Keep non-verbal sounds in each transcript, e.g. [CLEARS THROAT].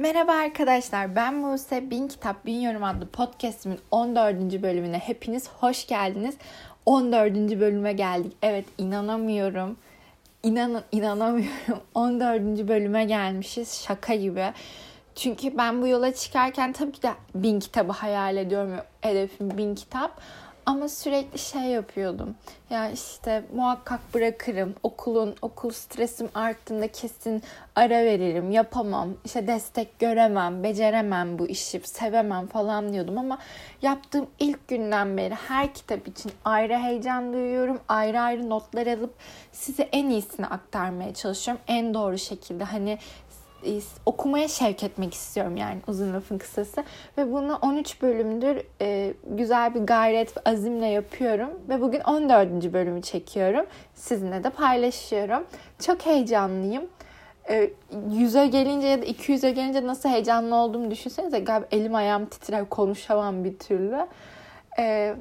Merhaba arkadaşlar ben Buse Bin Kitap Bin Yorum adlı podcastimin 14. bölümüne hepiniz hoş geldiniz. 14. bölüme geldik. Evet inanamıyorum. İnanın inanamıyorum. [LAUGHS] 14. bölüme gelmişiz şaka gibi. Çünkü ben bu yola çıkarken tabii ki de bin kitabı hayal ediyorum. Hedefim bin kitap. Ama sürekli şey yapıyordum. Ya işte muhakkak bırakırım. Okulun okul stresim arttığında kesin ara veririm. Yapamam. İşte destek göremem, beceremem bu işi, sevemem falan diyordum ama yaptığım ilk günden beri her kitap için ayrı heyecan duyuyorum. Ayrı ayrı notlar alıp size en iyisini aktarmaya çalışıyorum. En doğru şekilde hani okumaya şevk etmek istiyorum yani uzun lafın kısası. Ve bunu 13 bölümdür e, güzel bir gayret ve azimle yapıyorum. Ve bugün 14. bölümü çekiyorum. Sizinle de paylaşıyorum. Çok heyecanlıyım. E, 100'e gelince ya da 200'e gelince nasıl heyecanlı olduğumu düşünsenize. Galiba elim ayağım titrer konuşamam bir türlü. E,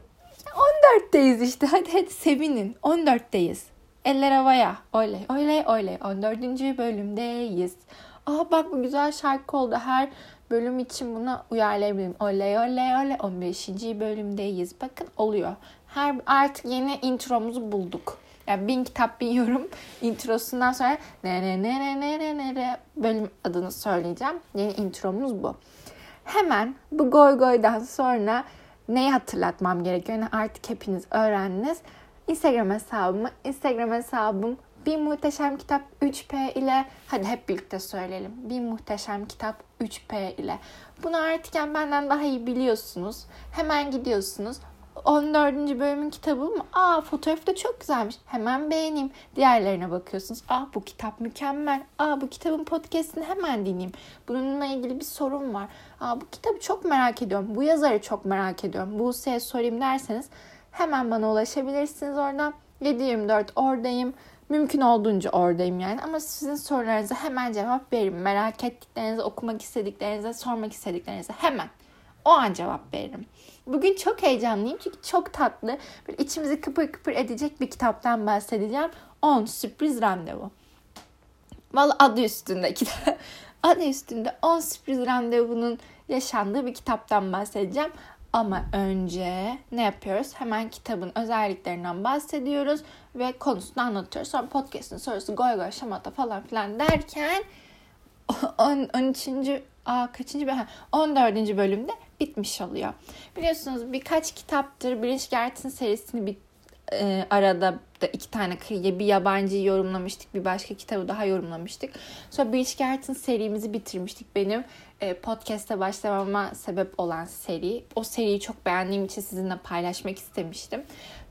14'teyiz işte hadi hadi sevinin 14'teyiz. Eller havaya. Oley oley oley 14. bölümdeyiz. Aa bak bu güzel şarkı oldu. Her bölüm için buna uyarlayabilirim. Oley oley oley 15. bölümdeyiz. Bakın oluyor. Her artık yeni intromuzu bulduk. Yani bin kitap bin yorum [LAUGHS] introsundan sonra ne ne ne ne ne ne ne ne bölüm adını söyleyeceğim. Yeni intromuz bu. Hemen bu goy goydan sonra neyi hatırlatmam gerekiyor? Yani artık hepiniz öğrendiniz. Instagram hesabımı, Instagram hesabım bir muhteşem kitap 3P ile hadi hep birlikte söyleyelim. Bir muhteşem kitap 3P ile. Bunu artık benden daha iyi biliyorsunuz. Hemen gidiyorsunuz. 14. bölümün kitabı mı? Aa fotoğrafı da çok güzelmiş. Hemen beğeneyim. Diğerlerine bakıyorsunuz. Aa bu kitap mükemmel. Aa bu kitabın podcastini hemen dinleyeyim. Bununla ilgili bir sorun var. Aa bu kitabı çok merak ediyorum. Bu yazarı çok merak ediyorum. Buse'ye sorayım derseniz hemen bana ulaşabilirsiniz oradan. 7-24 oradayım. Mümkün olduğunca oradayım yani. Ama sizin sorularınıza hemen cevap veririm. Merak ettiklerinize, okumak istediklerinize, sormak istediklerinize hemen. O an cevap veririm. Bugün çok heyecanlıyım çünkü çok tatlı, bir içimizi kıpır kıpır edecek bir kitaptan bahsedeceğim. 10 sürpriz randevu. Valla [LAUGHS] adı üstünde adı üstünde 10 sürpriz randevunun yaşandığı bir kitaptan bahsedeceğim. Ama önce ne yapıyoruz? Hemen kitabın özelliklerinden bahsediyoruz ve konusunu anlatıyoruz. Sonra podcast'ın sorusu goy goy şamata falan filan derken [LAUGHS] 13. Aa, kaçıncı bölüm? 14. bölümde bitmiş oluyor. Biliyorsunuz birkaç kitaptır Bridgerton serisini bir e, arada da iki tane kıyıya bir yabancı yorumlamıştık. Bir başka kitabı daha yorumlamıştık. Sonra Bridgerton serimizi bitirmiştik. Benim e, podcast'a başlamama sebep olan seri. O seriyi çok beğendiğim için sizinle paylaşmak istemiştim.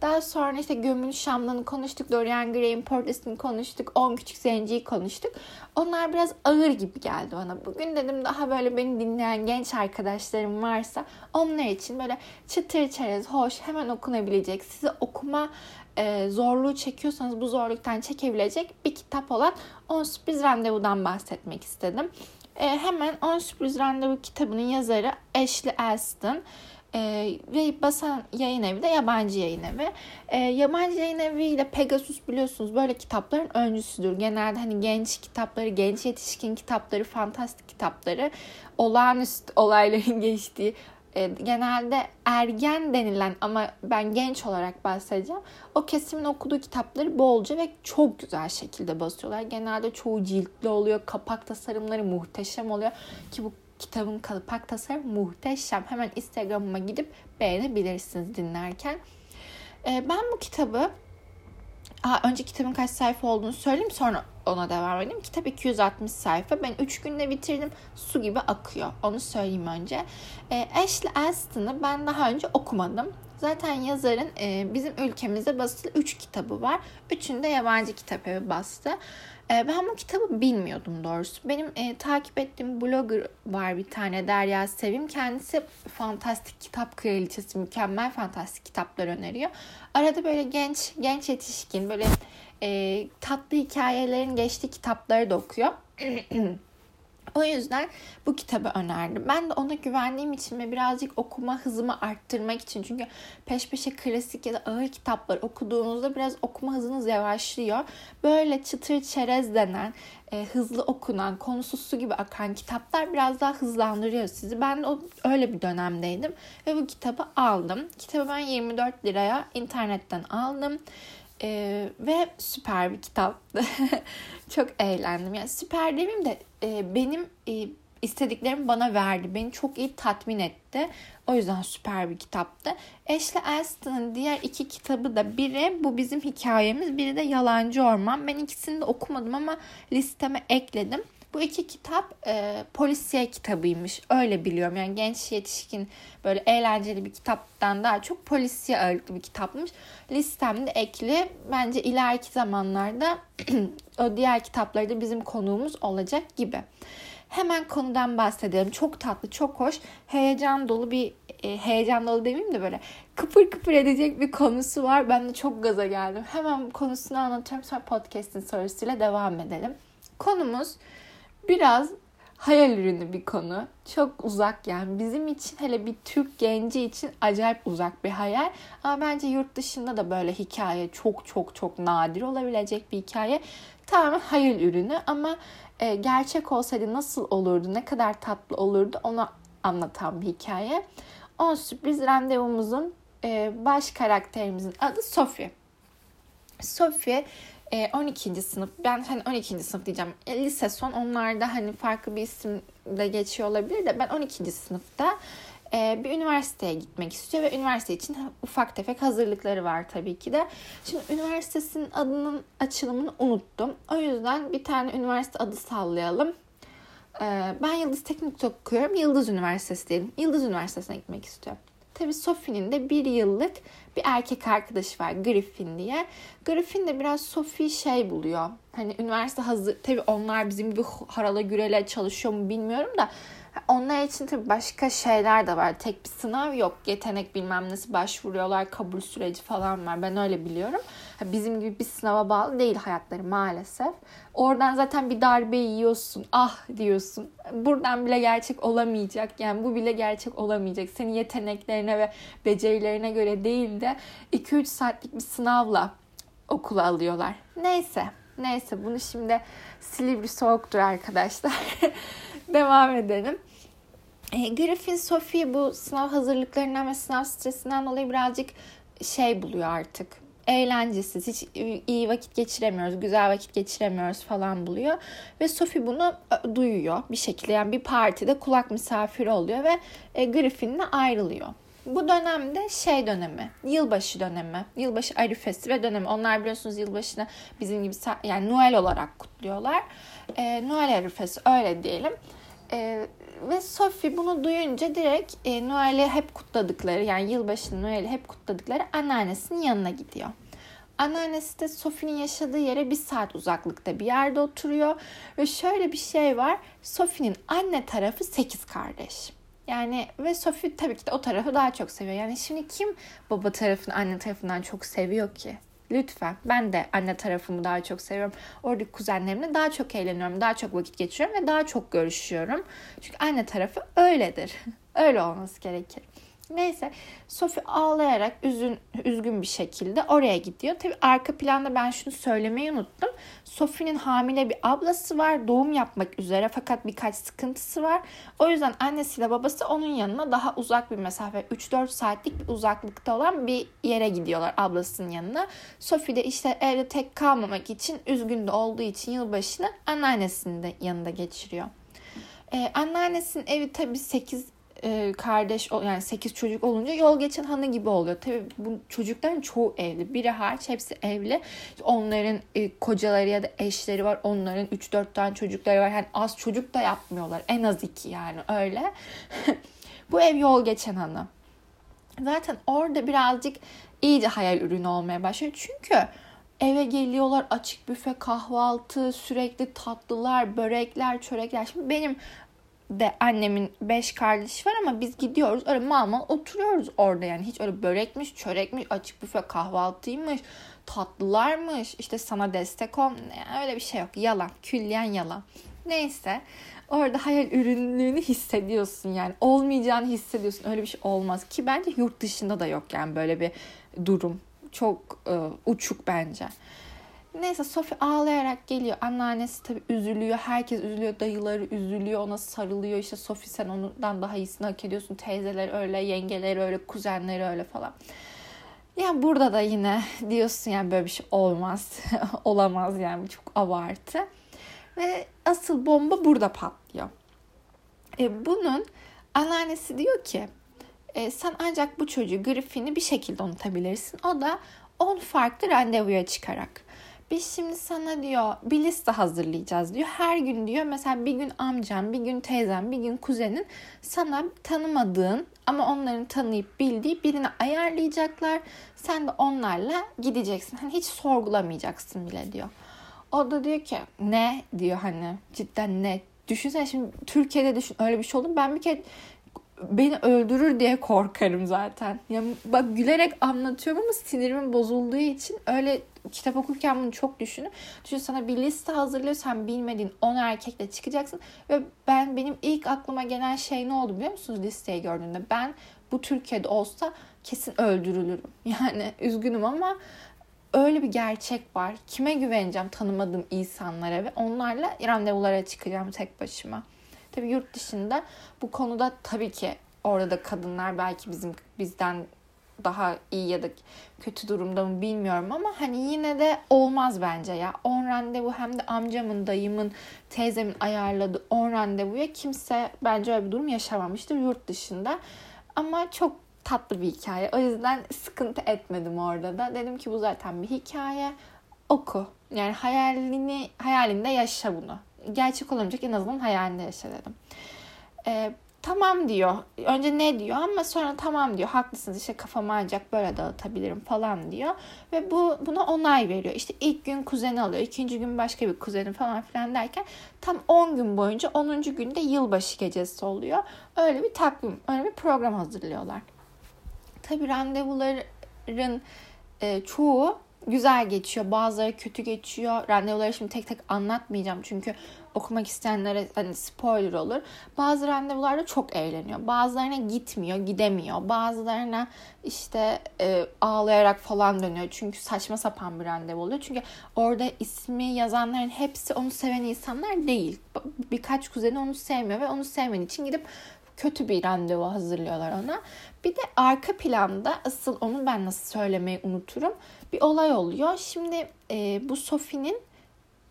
Daha sonra işte Gömül Şam'dan konuştuk. Dorian Gray'in portresini konuştuk. On Küçük Zenci'yi konuştuk. Onlar biraz ağır gibi geldi bana. Bugün dedim daha böyle beni dinleyen genç arkadaşlarım varsa onlar için böyle çıtır çerez, hoş, hemen okunabilecek, size okuma e, zorluğu çekiyorsanız bu zorluktan çekebilecek bir kitap olan 10 Sürpriz Randevu'dan bahsetmek istedim. E, hemen 10 Sürpriz Randevu kitabının yazarı Ashley Alston. Ee, ve basan yayın evi de yabancı yayın evi. Ee, yabancı yayın evi ile Pegasus biliyorsunuz böyle kitapların öncüsüdür. Genelde hani genç kitapları, genç yetişkin kitapları, fantastik kitapları, olağanüstü [LAUGHS] olayların geçtiği e, genelde ergen denilen ama ben genç olarak bahsedeceğim. O kesimin okuduğu kitapları bolca ve çok güzel şekilde basıyorlar. Genelde çoğu ciltli oluyor. Kapak tasarımları muhteşem oluyor. Ki bu kitabın kapak tasarımı muhteşem. Hemen Instagram'ıma gidip beğenebilirsiniz dinlerken. E, ben bu kitabı Aa, önce kitabın kaç sayfa olduğunu söyleyeyim sonra ona devam edeyim. Kitap 260 sayfa. Ben 3 günde bitirdim. Su gibi akıyor. Onu söyleyeyim önce. E, Ashley Alston'ı ben daha önce okumadım. Zaten yazarın e, bizim ülkemizde basılı 3 kitabı var. Üçünü de yabancı kitap evi bastı. E, ben bu kitabı bilmiyordum doğrusu. Benim e, takip ettiğim blogger var bir tane Derya Sevim. Kendisi fantastik kitap kraliçesi, mükemmel fantastik kitaplar öneriyor. Arada böyle genç, genç yetişkin, böyle e, tatlı hikayelerin geçtiği kitapları da okuyor. [CLEARS THROAT] O yüzden bu kitabı önerdim. Ben de ona güvendiğim için ve birazcık okuma hızımı arttırmak için. Çünkü peş peşe klasik ya da ağır kitaplar okuduğunuzda biraz okuma hızınız yavaşlıyor. Böyle çıtır çerez denen, e, hızlı okunan, konusu su gibi akan kitaplar biraz daha hızlandırıyor sizi. Ben de o, öyle bir dönemdeydim ve bu kitabı aldım. Kitabı ben 24 liraya internetten aldım. Ee, ve süper bir kitaptı. [LAUGHS] çok eğlendim. Yani süper demeyeyim de e, benim e, istediklerimi bana verdi. Beni çok iyi tatmin etti. O yüzden süper bir kitaptı. Ashley Alston'ın diğer iki kitabı da biri bu bizim hikayemiz, biri de Yalancı Orman. Ben ikisini de okumadım ama listeme ekledim. Bu iki kitap e, polisiye kitabıymış. Öyle biliyorum. Yani genç yetişkin böyle eğlenceli bir kitaptan daha çok polisiye ağırlıklı bir kitapmış. Listemde ekli. Bence ileriki zamanlarda [CLEARS THROAT] o diğer kitapları da bizim konuğumuz olacak gibi. Hemen konudan bahsedelim. Çok tatlı, çok hoş, heyecan dolu bir e, heyecan dolu demeyeyim de böyle kıpır kıpır edecek bir konusu var. Ben de çok gaza geldim. Hemen konusunu anlatıyorum. Sonra podcast'in sorusuyla devam edelim. Konumuz biraz hayal ürünü bir konu. Çok uzak yani bizim için hele bir Türk genci için acayip uzak bir hayal. Ama bence yurt dışında da böyle hikaye çok çok çok nadir olabilecek bir hikaye. Tamamen hayal ürünü ama e, gerçek olsaydı nasıl olurdu, ne kadar tatlı olurdu onu anlatan bir hikaye. On sürpriz randevumuzun e, baş karakterimizin adı Sophie. Sophie 12. E, sınıf ben hani 12. sınıf diyeceğim e, lise son onlarda hani farklı bir isim de geçiyor olabilir de ben 12. sınıfta e, bir üniversiteye gitmek istiyor ve üniversite için ufak tefek hazırlıkları var tabii ki de. Şimdi üniversitesinin adının açılımını unuttum. O yüzden bir tane üniversite adı sallayalım. Ben Yıldız Teknik okuyorum. Yıldız Üniversitesi diyelim. Yıldız Üniversitesi'ne gitmek istiyorum. Tabii Sophie'nin de bir yıllık bir erkek arkadaşı var Griffin diye. Griffin de biraz Sophie şey buluyor. Hani üniversite hazır. Tabii onlar bizim gibi harala gürele çalışıyor mu bilmiyorum da onlar için tabii başka şeyler de var. Tek bir sınav yok. Yetenek bilmem nasıl başvuruyorlar. Kabul süreci falan var. Ben öyle biliyorum. Bizim gibi bir sınava bağlı değil hayatları maalesef. Oradan zaten bir darbe yiyorsun. Ah diyorsun. Buradan bile gerçek olamayacak. Yani bu bile gerçek olamayacak. Senin yeteneklerine ve becerilerine göre değil de 2-3 saatlik bir sınavla okula alıyorlar. Neyse. Neyse bunu şimdi Silivri soğuktur arkadaşlar. [LAUGHS] Devam edelim. E, Griffin Sophie bu sınav hazırlıklarından ve sınav stresinden dolayı birazcık şey buluyor artık. Eğlencesiz, hiç iyi vakit geçiremiyoruz, güzel vakit geçiremiyoruz falan buluyor. Ve Sophie bunu e, duyuyor bir şekilde. Yani bir partide kulak misafiri oluyor ve e, Griffin'le ayrılıyor. Bu dönemde şey dönemi, yılbaşı dönemi, yılbaşı arifesi ve dönemi. Onlar biliyorsunuz yılbaşını bizim gibi yani Noel olarak kutluyorlar. E, Noel arifesi öyle diyelim. E, ve Sophie bunu duyunca direkt e, Noel'i hep kutladıkları yani yılbaşını Noel'i hep kutladıkları anneannesinin yanına gidiyor. Anneannesi de Sophie'nin yaşadığı yere bir saat uzaklıkta bir yerde oturuyor. Ve şöyle bir şey var. Sophie'nin anne tarafı 8 kardeş. Yani ve Sophie tabii ki de o tarafı daha çok seviyor. Yani şimdi kim baba tarafını anne tarafından çok seviyor ki? Lütfen. Ben de anne tarafımı daha çok seviyorum. Oradaki kuzenlerimle daha çok eğleniyorum. Daha çok vakit geçiriyorum ve daha çok görüşüyorum. Çünkü anne tarafı öyledir. [LAUGHS] Öyle olması gerekir. Neyse Sophie ağlayarak üzün, üzgün bir şekilde oraya gidiyor. Tabi arka planda ben şunu söylemeyi unuttum. Sophie'nin hamile bir ablası var. Doğum yapmak üzere fakat birkaç sıkıntısı var. O yüzden annesiyle babası onun yanına daha uzak bir mesafe 3-4 saatlik bir uzaklıkta olan bir yere gidiyorlar ablasının yanına. Sophie de işte evde tek kalmamak için üzgün de olduğu için yılbaşını anneannesinin de yanında geçiriyor. Ee, anneannesinin evi tabii 8 e, kardeş yani 8 çocuk olunca yol geçen hanı gibi oluyor. Tabii bu çocukların çoğu evli. Biri hariç hepsi evli. Onların e, kocaları ya da eşleri var. Onların 3-4 tane çocukları var. Yani az çocuk da yapmıyorlar. En az iki yani öyle. [LAUGHS] bu ev yol geçen hanı. Zaten orada birazcık iyice hayal ürünü olmaya başlıyor. Çünkü eve geliyorlar açık büfe kahvaltı sürekli tatlılar börekler çörekler şimdi benim de annemin beş kardeş var ama biz gidiyoruz öyle mal oturuyoruz orada yani hiç öyle börekmiş, çörekmiş, açık büfe kahvaltıymış, tatlılarmış, işte sana destek ol yani öyle bir şey yok. Yalan, külliyen yalan. Neyse orada hayal ürünlüğünü hissediyorsun yani. Olmayacağını hissediyorsun. Öyle bir şey olmaz. Ki bence yurt dışında da yok yani böyle bir durum. Çok e, uçuk bence. Neyse Sophie ağlayarak geliyor. Anneannesi tabii üzülüyor. Herkes üzülüyor. Dayıları üzülüyor. Ona sarılıyor. İşte Sophie sen ondan daha iyisini hak ediyorsun. Teyzeler öyle, yengeler öyle, kuzenleri öyle falan. Yani burada da yine diyorsun yani böyle bir şey olmaz. [LAUGHS] Olamaz yani çok abartı. Ve asıl bomba burada patlıyor. E, bunun anneannesi diyor ki e, sen ancak bu çocuğu Griffin'i bir şekilde unutabilirsin. O da 10 farklı randevuya çıkarak. Biz şimdi sana diyor bir liste hazırlayacağız diyor. Her gün diyor mesela bir gün amcam, bir gün teyzem, bir gün kuzenin sana tanımadığın ama onların tanıyıp bildiği birini ayarlayacaklar. Sen de onlarla gideceksin. Hani hiç sorgulamayacaksın bile diyor. O da diyor ki ne diyor hani cidden ne. Düşünsene şimdi Türkiye'de düşün öyle bir şey oldu. Ben bir kere beni öldürür diye korkarım zaten. Ya bak gülerek anlatıyorum ama sinirimin bozulduğu için öyle kitap okurken bunu çok düşünün. Düşün sana bir liste hazırlıyor. Sen bilmediğin 10 erkekle çıkacaksın. Ve ben benim ilk aklıma gelen şey ne oldu biliyor musunuz listeyi gördüğümde? Ben bu Türkiye'de olsa kesin öldürülürüm. [LAUGHS] Yani üzgünüm ama öyle bir gerçek var. Kime güveneceğim tanımadığım insanlara ve onlarla randevulara çıkacağım tek başıma. Tabii yurt dışında bu konuda tabii ki orada da kadınlar belki bizim bizden daha iyi ya da kötü durumda mı bilmiyorum ama hani yine de olmaz bence ya. 10 randevu hem de amcamın, dayımın, teyzemin ayarladığı 10 randevuya kimse bence öyle bir durum yaşamamıştır yurt dışında. Ama çok tatlı bir hikaye. O yüzden sıkıntı etmedim orada da. Dedim ki bu zaten bir hikaye. Oku. Yani hayalini hayalinde yaşa bunu. Gerçek olamayacak en azından hayalinde yaşa dedim. Ee, tamam diyor. Önce ne diyor ama sonra tamam diyor. Haklısınız işte kafamı ancak böyle dağıtabilirim falan diyor. Ve bu buna onay veriyor. İşte ilk gün kuzeni alıyor. ikinci gün başka bir kuzeni falan filan derken tam 10 gün boyunca 10. günde yılbaşı gecesi oluyor. Öyle bir takvim, öyle bir program hazırlıyorlar. Tabi randevuların e, çoğu güzel geçiyor. Bazıları kötü geçiyor. Randevuları şimdi tek tek anlatmayacağım. Çünkü okumak isteyenlere hani spoiler olur. Bazı randevularda çok eğleniyor. Bazılarına gitmiyor, gidemiyor. Bazılarına işte e, ağlayarak falan dönüyor. Çünkü saçma sapan bir randevu oluyor. Çünkü orada ismi yazanların hepsi onu seven insanlar değil. Birkaç kuzeni onu sevmiyor ve onu sevmediği için gidip kötü bir randevu hazırlıyorlar ona. Bir de arka planda asıl onu ben nasıl söylemeyi unuturum. Bir olay oluyor. Şimdi e, bu Sophie'nin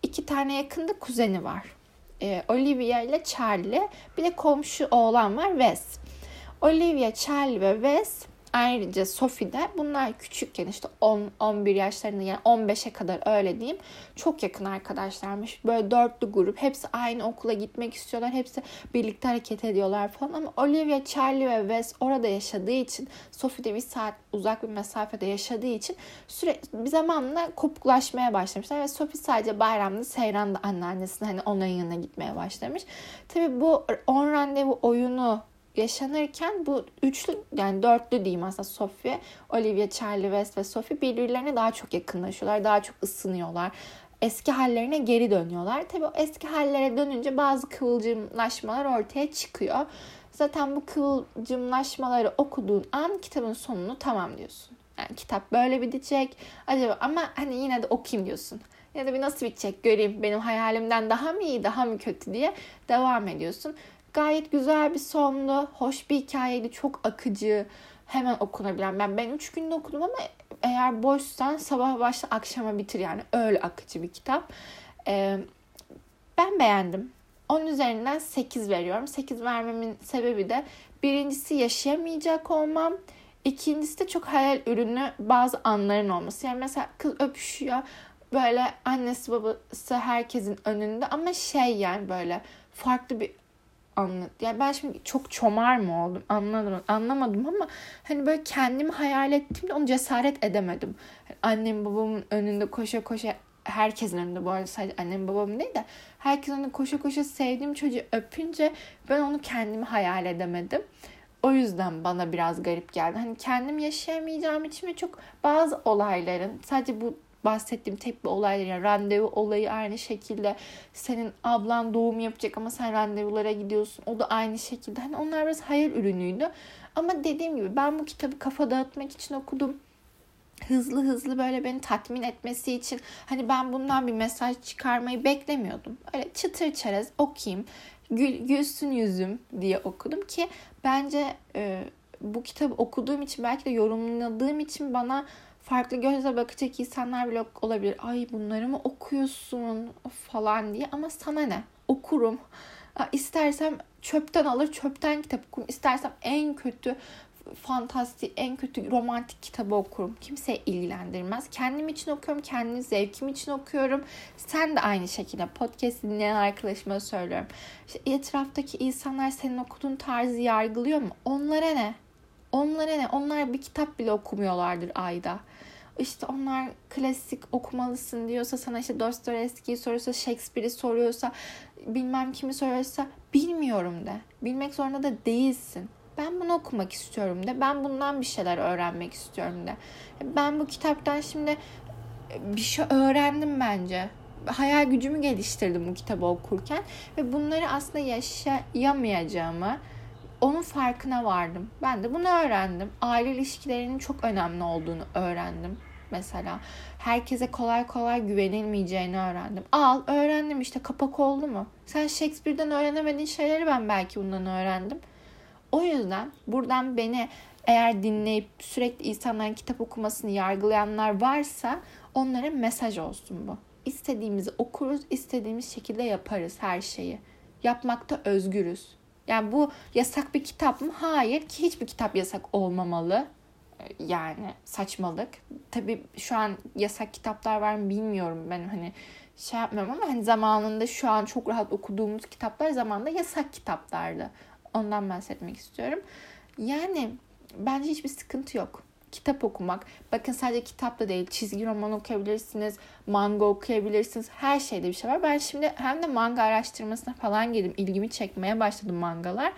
iki tane yakında kuzeni var. E, Olivia ile Charlie. Bir de komşu oğlan var Wes. Olivia, Charlie ve Wes Ayrıca Sophie'de bunlar küçükken işte 10-11 yaşlarında yani 15'e kadar öyle diyeyim çok yakın arkadaşlarmış. Böyle dörtlü grup hepsi aynı okula gitmek istiyorlar. Hepsi birlikte hareket ediyorlar falan ama Olivia, Charlie ve Wes orada yaşadığı için Sophie'de bir saat uzak bir mesafede yaşadığı için sürekli bir zamanla kopuklaşmaya başlamışlar ve Sophie sadece bayramda Seyran'da anneannesine hani onların yanına gitmeye başlamış. Tabii bu on randevu oyunu yaşanırken bu üçlü yani dörtlü diyeyim aslında Sophie, Olivia, Charlie West ve Sophie birbirlerine daha çok yakınlaşıyorlar. Daha çok ısınıyorlar. Eski hallerine geri dönüyorlar. Tabii o eski hallere dönünce bazı kıvılcımlaşmalar ortaya çıkıyor. Zaten bu kıvılcımlaşmaları okuduğun an kitabın sonunu tamam diyorsun. Yani kitap böyle bitecek. Acaba ama hani yine de okuyayım diyorsun. Ya da bir nasıl bitecek göreyim. Benim hayalimden daha mı iyi, daha mı kötü diye devam ediyorsun. Gayet güzel bir sonlu, hoş bir hikayeydi. Çok akıcı, hemen okunabilen. Ben ben 3 günde okudum ama eğer boşsan sabah başla akşama bitir yani. Öyle akıcı bir kitap. Ee, ben beğendim. 10 üzerinden 8 veriyorum. 8 vermemin sebebi de birincisi yaşayamayacak olmam. İkincisi de çok hayal ürünü bazı anların olması. Yani mesela kız öpüşüyor. Böyle annesi babası herkesin önünde ama şey yani böyle farklı bir anlat. Yani ben şimdi çok çomar mı oldum anladım anlamadım ama hani böyle kendimi hayal ettiğimde onu cesaret edemedim. annem babamın önünde koşa koşa herkesin önünde bu arada sadece annem babam değil de herkesin önünde koşa koşa sevdiğim çocuğu öpünce ben onu kendimi hayal edemedim. O yüzden bana biraz garip geldi. Hani kendim yaşayamayacağım için ve çok bazı olayların sadece bu bahsettiğim tek bir olay. Yani randevu olayı aynı şekilde. Senin ablan doğum yapacak ama sen randevulara gidiyorsun. O da aynı şekilde. Hani onlar biraz hayal ürünüydü. Ama dediğim gibi ben bu kitabı kafa dağıtmak için okudum hızlı hızlı böyle beni tatmin etmesi için hani ben bundan bir mesaj çıkarmayı beklemiyordum. Öyle çıtır çerez okuyayım, gül, gülsün yüzüm diye okudum ki bence e, bu kitabı okuduğum için belki de yorumladığım için bana farklı gözle bakacak insanlar bile olabilir. Ay bunları mı okuyorsun falan diye ama sana ne? Okurum. İstersem çöpten alır çöpten kitap okurum. İstersem en kötü fantastik, en kötü romantik kitabı okurum. Kimseye ilgilendirmez. Kendim için okuyorum, kendi zevkim için okuyorum. Sen de aynı şekilde podcast dinleyen arkadaşıma söylüyorum. İşte etraftaki insanlar senin okuduğun tarzı yargılıyor mu? Onlara ne? Onlara ne? Onlar bir kitap bile okumuyorlardır ayda. İşte onlar klasik okumalısın diyorsa sana işte Dostoyevski'yi soruyorsa Shakespeare'i soruyorsa bilmem kimi soruyorsa bilmiyorum de. Bilmek zorunda da değilsin. Ben bunu okumak istiyorum de. Ben bundan bir şeyler öğrenmek istiyorum de. Ben bu kitaptan şimdi e, bir şey öğrendim bence. Hayal gücümü geliştirdim bu kitabı okurken ve bunları aslında yaşayamayacağımı onun farkına vardım. Ben de bunu öğrendim. Aile ilişkilerinin çok önemli olduğunu öğrendim mesela. Herkese kolay kolay güvenilmeyeceğini öğrendim. Al öğrendim işte kapak oldu mu? Sen Shakespeare'den öğrenemediğin şeyleri ben belki bundan öğrendim. O yüzden buradan beni eğer dinleyip sürekli insanların kitap okumasını yargılayanlar varsa onlara mesaj olsun bu. İstediğimizi okuruz, istediğimiz şekilde yaparız her şeyi. Yapmakta özgürüz. Yani bu yasak bir kitap mı? Hayır ki hiçbir kitap yasak olmamalı. Yani saçmalık. Tabii şu an yasak kitaplar var mı bilmiyorum ben hani şey yapmıyorum ama hani zamanında şu an çok rahat okuduğumuz kitaplar zamanında yasak kitaplardı. Ondan bahsetmek istiyorum. Yani bence hiçbir sıkıntı yok. Kitap okumak. Bakın sadece kitap da değil. Çizgi roman okuyabilirsiniz. Manga okuyabilirsiniz. Her şeyde bir şey var. Ben şimdi hem de manga araştırmasına falan girdim. İlgimi çekmeye başladım mangalar.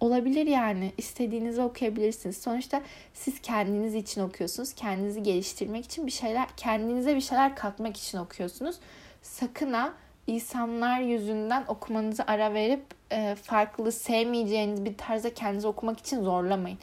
Olabilir yani. İstediğinizi okuyabilirsiniz. Sonuçta siz kendiniz için okuyorsunuz. Kendinizi geliştirmek için bir şeyler, kendinize bir şeyler katmak için okuyorsunuz. Sakın ha insanlar yüzünden okumanızı ara verip e, farklı sevmeyeceğiniz bir tarzda kendinizi okumak için zorlamayın.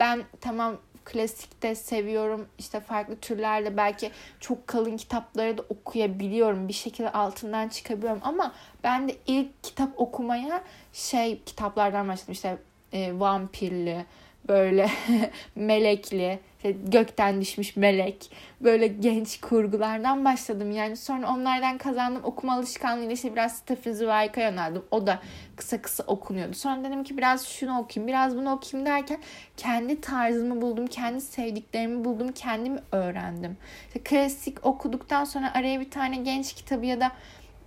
Ben tamam klasikte seviyorum. işte farklı türlerde belki çok kalın kitapları da okuyabiliyorum. Bir şekilde altından çıkabiliyorum ama ben de ilk kitap okumaya şey kitaplardan başladım. İşte e, vampirli, böyle [LAUGHS] melekli, işte gökten düşmüş melek, böyle genç kurgulardan başladım. Yani sonra onlardan kazandım okuma alışkanlığıyla işte biraz Stephen Zweig'a yöneldim. O da kısa kısa okunuyordu. Sonra dedim ki biraz şunu okuyayım, biraz bunu okuyayım derken kendi tarzımı buldum, kendi sevdiklerimi buldum, kendimi öğrendim. İşte klasik okuduktan sonra araya bir tane genç kitabı ya da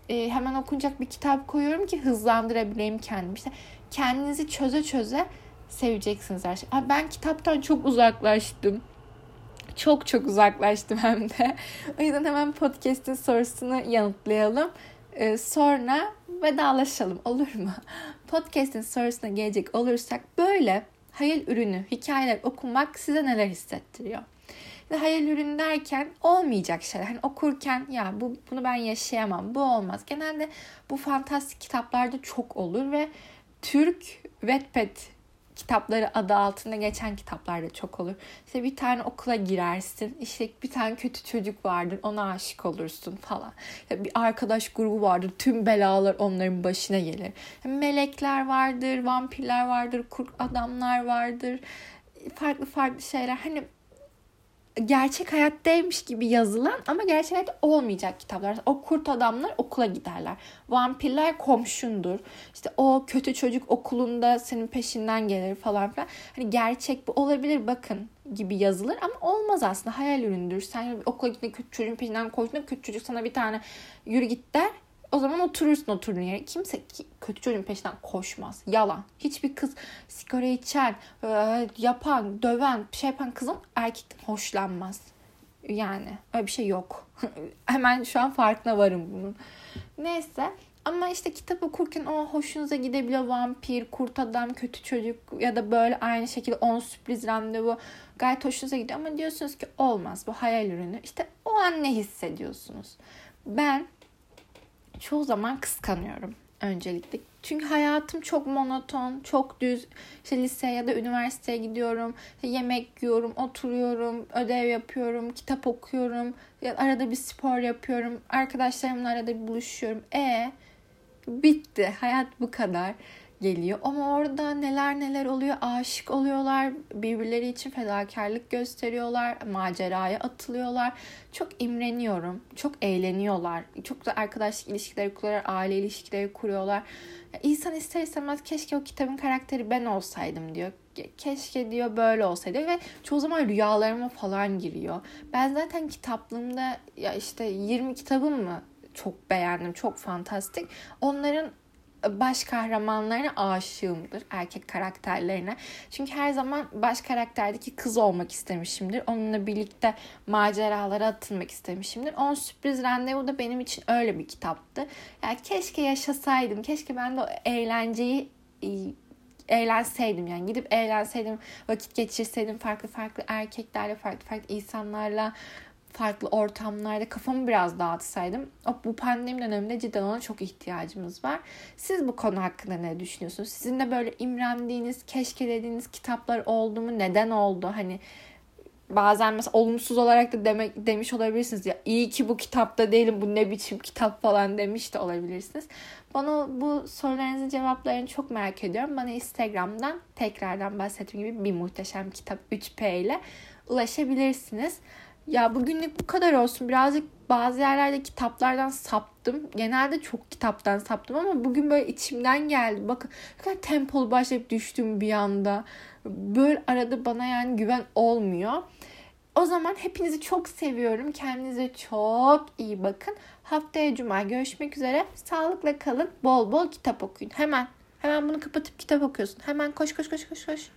e, hemen okunacak bir kitap koyuyorum ki hızlandırabileyim kendimi. İşte kendinizi çöze çöze seveceksiniz her şeyi. Ben kitaptan çok uzaklaştım. Çok çok uzaklaştım hem de. O yüzden hemen podcast'in sorusunu yanıtlayalım. Ee, sonra vedalaşalım olur mu? Podcast'in sorusuna gelecek olursak böyle hayal ürünü, hikayeler okumak size neler hissettiriyor? Ve hayal ürünü derken olmayacak şeyler. Hani okurken ya bu bunu ben yaşayamam, bu olmaz. Genelde bu fantastik kitaplarda çok olur ve Türk Wattpad kitapları adı altında geçen kitaplar da çok olur. İşte bir tane okula girersin. İşte bir tane kötü çocuk vardır. Ona aşık olursun falan. İşte bir arkadaş grubu vardır. Tüm belalar onların başına gelir. Melekler vardır, vampirler vardır, kurt adamlar vardır. Farklı farklı şeyler. Hani gerçek hayattaymış gibi yazılan ama gerçek hayatta olmayacak kitaplar. O kurt adamlar okula giderler. Vampirler komşundur. İşte o kötü çocuk okulunda senin peşinden gelir falan filan. Hani gerçek bu olabilir bakın gibi yazılır ama olmaz aslında hayal üründür. Sen okula gittiğinde kötü çocuğun peşinden koştuğunda kötü çocuk sana bir tane yürü git der. O zaman oturursun oturduğun yere. Kimse kötü çocuğun peşinden koşmaz. Yalan. Hiçbir kız sigara içen, e, yapan, döven, şey yapan kızın erkekten hoşlanmaz. Yani öyle bir şey yok. [LAUGHS] Hemen şu an farkına varım bunun. Neyse Ama işte kitap okurken o hoşunuza gidebiliyor vampir, kurt adam, kötü çocuk ya da böyle aynı şekilde 10 sürpriz randevu gayet hoşunuza gidiyor ama diyorsunuz ki olmaz bu hayal ürünü. İşte o an ne hissediyorsunuz? Ben çoğu zaman kıskanıyorum öncelikle. Çünkü hayatım çok monoton, çok düz. İşte lise ya da üniversiteye gidiyorum. Yemek yiyorum, oturuyorum, ödev yapıyorum, kitap okuyorum. Ya arada bir spor yapıyorum. Arkadaşlarımla arada bir buluşuyorum. E bitti. Hayat bu kadar geliyor. Ama orada neler neler oluyor. Aşık oluyorlar. Birbirleri için fedakarlık gösteriyorlar. Maceraya atılıyorlar. Çok imreniyorum. Çok eğleniyorlar. Çok da arkadaşlık ilişkileri kuruyorlar. Aile ilişkileri kuruyorlar. İnsan ister istemez keşke o kitabın karakteri ben olsaydım diyor. Keşke diyor böyle olsaydı ve çoğu zaman rüyalarıma falan giriyor. Ben zaten kitaplığımda ya işte 20 kitabım mı çok beğendim. Çok fantastik. Onların baş kahramanlarına aşığımdır. Erkek karakterlerine. Çünkü her zaman baş karakterdeki kız olmak istemişimdir. Onunla birlikte maceralara atılmak istemişimdir. On sürpriz randevu da benim için öyle bir kitaptı. Yani keşke yaşasaydım. Keşke ben de o eğlenceyi e, eğlenseydim yani gidip eğlenseydim vakit geçirseydim farklı farklı erkeklerle farklı farklı insanlarla farklı ortamlarda kafamı biraz dağıtsaydım. Bu pandemi döneminde cidden ona çok ihtiyacımız var. Siz bu konu hakkında ne düşünüyorsunuz? Sizin de böyle imrendiğiniz, keşkelediğiniz kitaplar oldu mu? Neden oldu? Hani bazen mesela olumsuz olarak da demek demiş olabilirsiniz ya iyi ki bu kitapta değilim bu ne biçim kitap falan demiş de olabilirsiniz. Bana bu sorularınızın cevaplarını çok merak ediyorum. Bana Instagram'dan tekrardan bahsettiğim gibi bir muhteşem kitap 3P ile ulaşabilirsiniz. Ya bugünlük bu kadar olsun. Birazcık bazı yerlerde kitaplardan saptım. Genelde çok kitaptan saptım ama bugün böyle içimden geldi. Bakın ne kadar tempolu başlayıp düştüm bir anda. Böyle arada bana yani güven olmuyor. O zaman hepinizi çok seviyorum. Kendinize çok iyi bakın. Haftaya cuma görüşmek üzere. Sağlıkla kalın. Bol bol kitap okuyun. Hemen. Hemen bunu kapatıp kitap okuyorsun. Hemen koş koş koş koş koş.